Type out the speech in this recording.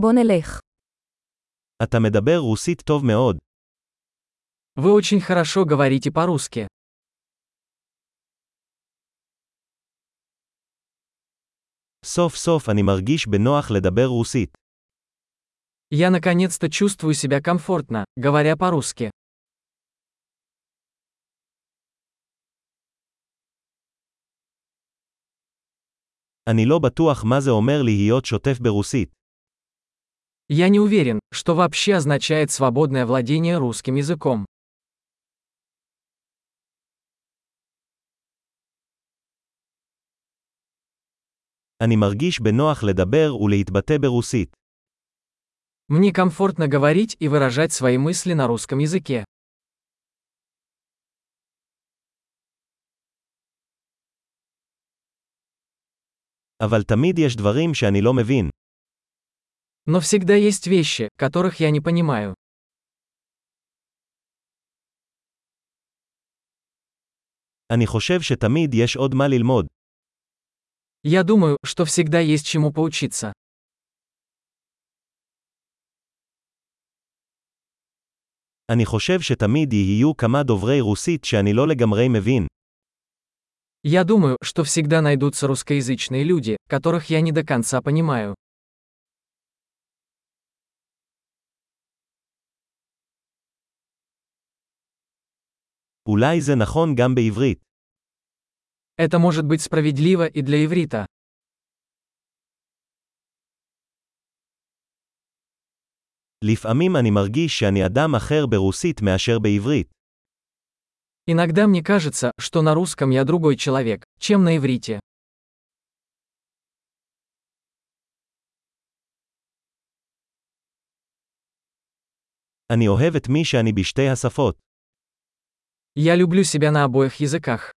בוא נלך. אתה מדבר רוסית טוב מאוד. Вы очень хорошо говорите по-русски. סוף סוף אני מרגיש בנוח לדבר רוסית. Я наконец-то чувствую себя комфортно, говоря по-русски. אני לא בטוח מה זה אומר להיות שוטף ברוסית. Я не уверен, что вообще означает свободное владение русским языком. אני מרגיש בנוח לדבר ולהתבטא ברוסית. Мне комфортно говорить и выражать свои мысли на русском языке. אבל תמיד יש דברים שאני לא מבין. Но всегда есть вещи, которых я не понимаю. אני חושב שתמיד יש עוד מה ללמוד. Я думаю, что всегда есть чему поучиться. אני חושב שתמיד יהיו כמה דוברי רוסית שאני לא לגמרי מבין. Я думаю, что всегда найдутся русскоязычные люди, которых я не до конца понимаю. אולי זה נכון גם בעברית. Это может быть справедливо и для иврита. לפעמים אני מרגיש שאני אדם אחר ברוסית מאשר בעברית. Иногда мне кажется, что на русском я другой человек, чем на иврите. אני אוהב את מי שאני בשתי השפות. Я люблю себя на обоих языках.